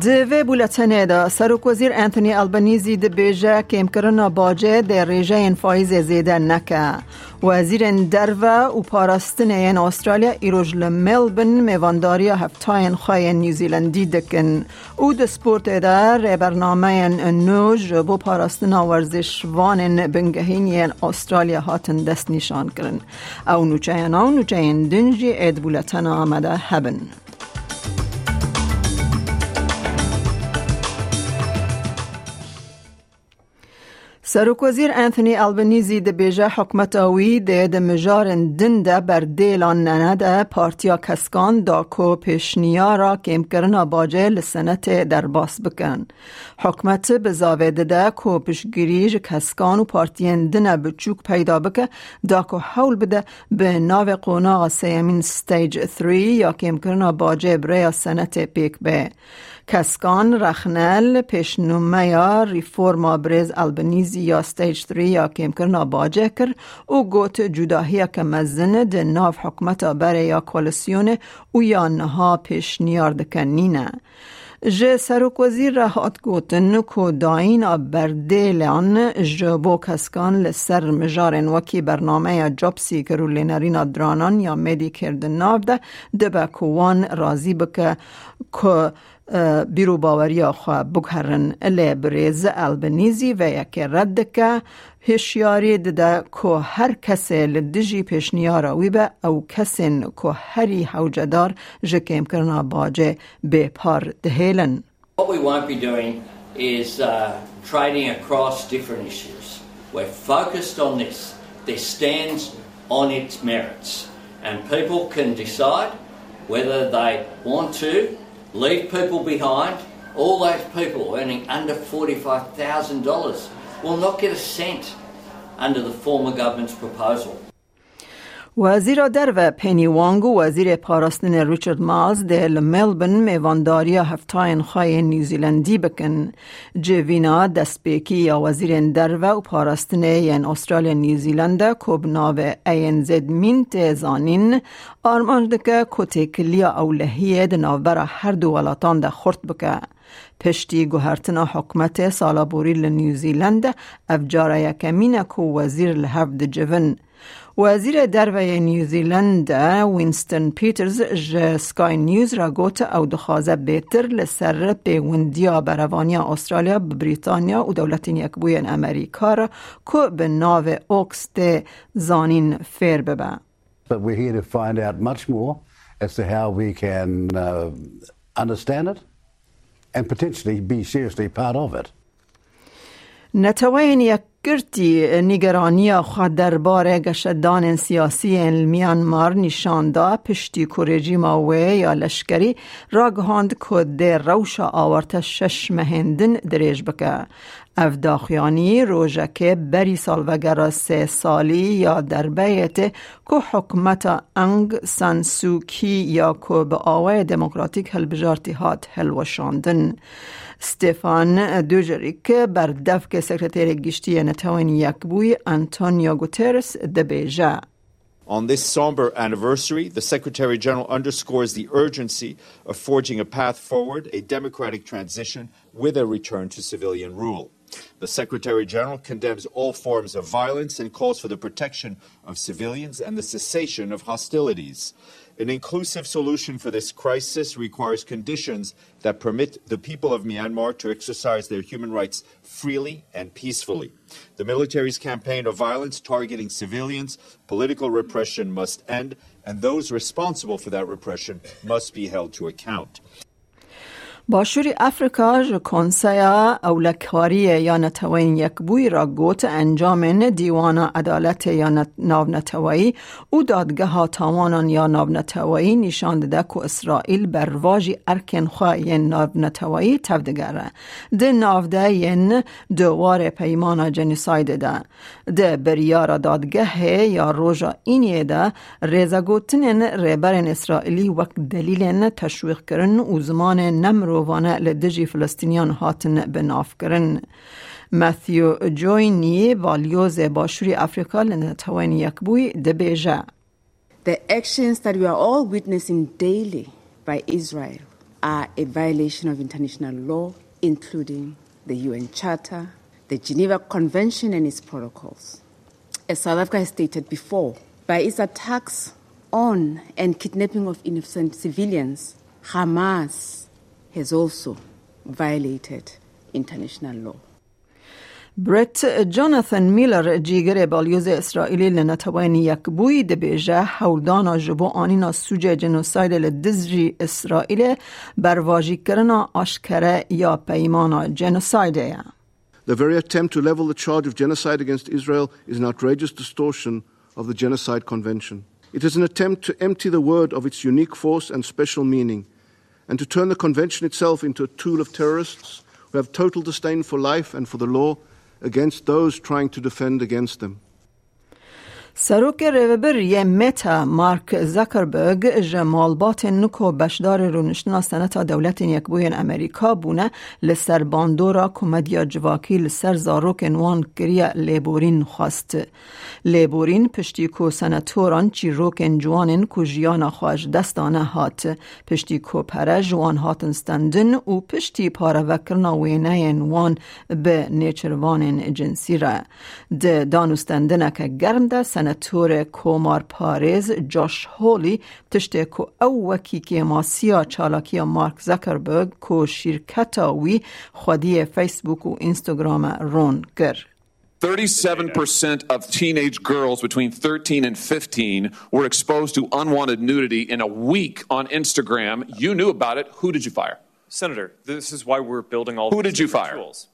دوی بولتنه دا سروک وزیر انتونی البنیزی ده بیجه کم کرنا باجه ده ریجه این فایز زیده نکه وزیر درو و پاراستن این استرالیا ایروج لملبن میوانداری هفتاین خواه نیوزیلندی دکن او ده سپورت ده ری برنامه نوج بو پاراستن ورزش وان بنگهین این استرالیا هاتن دست نشان کرن او نوچه این او نوچه این دنجی اید بولتن آمده هبن البنیزی ده بیجه حکمت آوی ده ده مجارن دنده بر دیلان ننده پارتیا کسکان دا کو پیشنیا را کم کرنا باجه لسنت در باس بکن. حکمت به زاویده ده کو پشگیریج کسکان و پارتین دنه بچوک پیدا بکه دا کو حول بده به ناو قوناغ سیمین ستیج 3 یا کم کرنا باجه برای سنت پیک به. کسکان رخنل پیشنومه یا ریفورما یا ستیج 3 یا کم کرنا باجه کر او گوت جداهی که مزن ده ناف حکمت بره یا کولسیون او یا نها پیش نیار دکنینه. جه سروک وزیر را هات گوتن کو داین بردیلان جبو کسکان لسر مجارن وکی برنامه جابسی کرو لینرین درانان یا میدی کردن ناف ده کوان رازی بکه که بیرو باوری خوا بگهرن لی بریز البنیزی و یک رد که هشیاری ده که هر کسی لدجی پیشنیارا وی به او کسین که هری حوجدار جکیم کرنا باجه به پار دهیلن What we won't be doing is uh, trading across different issues. We're focused on this. This stands on its merits. And people can decide whether they want to leave people behind. All those people earning under $45,000 will not get a cent under the former government's proposal. وزیر در و پنی وانگ و وزیر پاراستن ریچارد مالز ده ملبن میوانداری هفتاین خواهی نیوزیلندی بکن. جوینا دستپیکی یا وزیر در و پاراستن یعن استرالیا نیوزیلند کب ناو این زد مین تیزانین آرمان دکه کتیکلیا اولهیه ده ناوبر هر دو ولاتان ده خورد بکه. پشتی گوهرتنا حکمت سالابوری لنیوزیلند افجار یکمین کو وزیر لحفظ جون وزیر دروی نیوزیلند وینستن پیترز ج سکای نیوز را گوت او دخوازه بهتر لسر پیوندیا بروانی استرالیا بریتانیا و دولت یکبوی امریکا را که به ناو اوکست زانین فیر ببه. But we're here to find out much more as to how we can uh, understand it and potentially be seriously part of it. نتوین یک گرتی نگرانی خود درباره گشتدان سیاسی میانمار نشان دا. پشتی که رژیم و یا لشکری را گهاند که در روش آورت شش مهندن دریج بکه. اف داخیانی روژه که بری سالوگر سه سالی یا در بیت که حکمت انگ سنسوکی یا که به آوه دموکراتیک هلبجارتی هات هلوشاندن ستefan دوجریک بر دفک سکرتیر گشتی نتوان یکبوی انتونیو گوترس دبیجه On this somber anniversary, the Secretary General underscores the urgency of forging a path forward, a democratic transition with a return to civilian rule. The Secretary General condemns all forms of violence and calls for the protection of civilians and the cessation of hostilities. An inclusive solution for this crisis requires conditions that permit the people of Myanmar to exercise their human rights freely and peacefully. The military's campaign of violence targeting civilians, political repression must end, and those responsible for that repression must be held to account. باشوری افریقا ج کنسیا اولکاری یا نتوین یک بوی را گوت انجام دیوان عدالت یا ناو نتوایی او دادگه ها تاوانان یا ناو نتوایی نشان داده که اسرائیل بر واجی ارکن خواه ناو نتوایی تفدگره ده ناو ده ین دوار پیمان جنیساید ده. ده بریار دادگه یا روژا اینیه ده ریزا گوتنین ریبرن اسرائیلی وقت دلیل تشویق کرن و زمان نمرو روانه لدجی فلسطینیان هاتن بناف کرن ماثیو جوینی والیوز باشوری افریقا لنتوان یکبوی دبیجه The actions that we are all witnessing daily by Israel are a violation of international law, including the UN Charter, the Geneva Convention and its protocols. As South Africa has stated before, by its attacks on and kidnapping of innocent civilians, Hamas has also violated international law. بريت جوناثان ميلر جيگر بالیوز اسرائیلی لنتوین یک بوی دبیجه حولدانا جبو آنینا سوجه جنوساید لدزجی اسرائیل برواجی کرنا آشکره یا پیمانا جنوسایده The very attempt to level the charge of genocide against Israel is an outrageous distortion of the Genocide Convention. It is an attempt to empty the word of its unique force and special meaning and to turn the convention itself into a tool of terrorists who have total disdain for life and for the law against those trying to defend against them. سروک ریوبر یه متا مارک زکربرگ جمالبات نکو بشدار رونشنا سنتا دولت یک بوین امریکا بونه لسر باندورا کمدیا جواکی لسر زاروک وان کریا لیبورین خواست. لیبورین پشتی کو سنتوران چی روکن جوانن کو جیانا خواج دستانه هات. پشتی کو پره جوان هاتن ستندن و پشتی پاره وکرنا وینه وان به نیچروان جنسی را. ده دانستندنه که گرم ده کومار پارز جاش هولی تشته کو او وکی که ماسیا چالاکی مارک زکربرگ کو شرکتا وی خودی فیسبوک و اینستاگرام رون گر 37% of teenage girls between 13 and 15 were exposed to unwanted nudity in a week on Instagram. You knew about it. Who did you fire? Senator, this is why we're building all Who these did you different fire? Tools.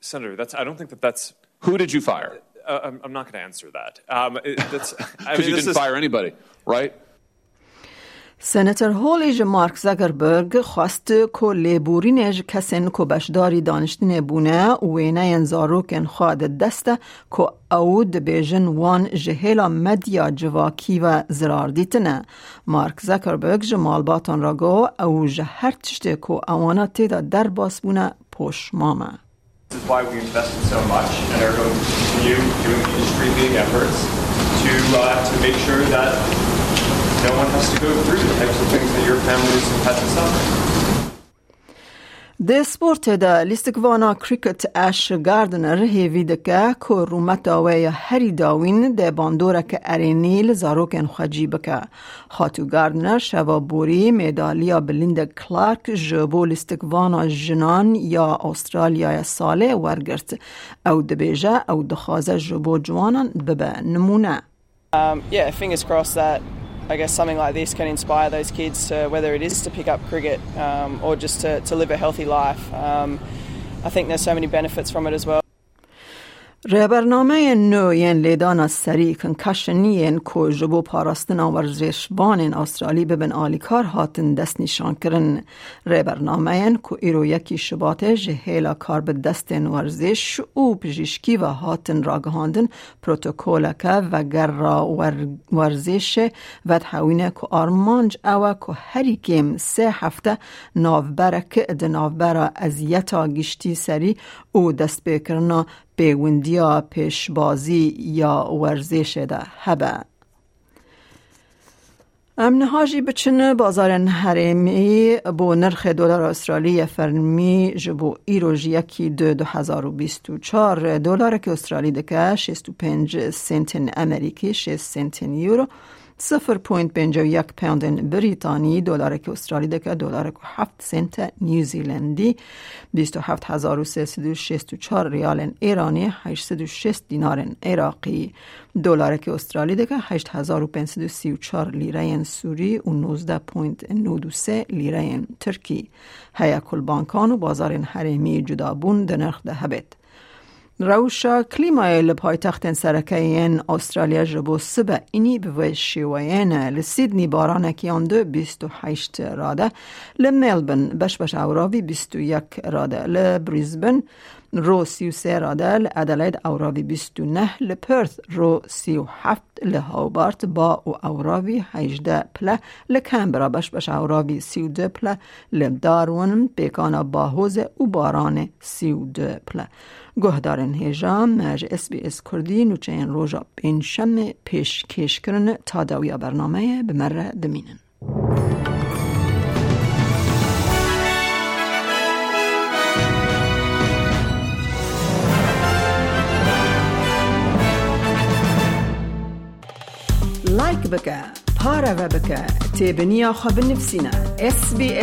Senator, that's I don't think that that's Who did you fire? Uh, I'm, I'm not going to answer that. Um, it, that's, I Because mean, you this didn't is- fire anybody, right? سنتر هولی مارک زگربرگ خواست که لیبورینج کسین که بشداری دانشتن بونه وینه انزاروکن خواد دسته که او بیژن وان جهیلا مدیا جواکی و زرار دیتنه. مارک زگربرگ جمال باتان را گو او جه هر تشته که اوانا تیدا در باس بونه پوش مامه. This is why we invested so much and are going to continue doing industry-leading efforts to uh, to make sure that no one has to go through the types of things that your families have had to suffer. د سپورت دا لیستکوانا کریکت اش گاردنر هیوی دکه که رومت آوه یا هری داوین ده باندوره که ارینیل زاروکن خجی بکه. خاتو گاردنر شوا بوری میدالیا بلیند کلارک جبو لیستکوانا جنان یا استرالیا ساله ورگرت او دبیجه او دخوازه جبو جوانان ببه نمونه. Um, yeah, fingers crossed that I guess something like this can inspire those kids to whether it is to pick up cricket um, or just to, to live a healthy life. Um, I think there's so many benefits from it as well. رهبرنامه نو ین لیدان سری کنکشنی ین کو جبو پاراستن ورزشبان استرالی ببن آلیکار هاتن دست نشان کرن. رهبرنامه ین کو ایرو یکی شبات جهیلا کار به دست ورزش او پزشکی و هاتن راگهاندن پروتوکولکه و گر را ور- ورزش و تحوینه کو آرمانج او کو هری کم سه هفته ناوبرک د ناوبره ازیتا پیوندیا پیشبازی یا ورزش ده. هبه. امنهاجی بچن بازار حرمی بو نرخ دلار استرالی فرمی جبو ایروژ یکی دو دو هزار و بیست و چار دلار که استرالی دکه شست و پنج سنتن امریکی شست سنتن یورو. صفر پوینت پنج و یک پوند بریتانی دلار که استرالی دکه دلار که هفت سنت نیوزیلندی بیست و هفت هزار و سیصد و شست و چار ریال ایرانی هشتصد و شست دینار عراقی. دلار که استرالی دکه هشت هزار و پنسد و سی و چار لیره سوری و نوزده پوینت نود و سه لیره ترکی. هیا کل بانکان و بازار حریمی جدابون دنرخ ده هبت روشا کلیمای لپایتخت سرکین استرالیا جبو سبه اینی به شیوین لسیدنی بارانکی آن دو بیست راده لملبن بش بش اوراوی بیست و یک راده لبریزبن رو سی و سه راده لادلید اوراوی بیست و نه لپرث رو سی و هفت لهاوبارت با و اوراوی هجده پله لکمبرا بش بش اوراوی سی و دو پله لدارون بیکانا باهوز و باران سی و دو پله گهدارن هیجام مج اس بی اس کردی نوچه این روژا بین شم پیش کش کرن تا داویا برنامه بمره دمینن. لایک بکه پاره و بکه تیبنیا خواب نفسینا اس بی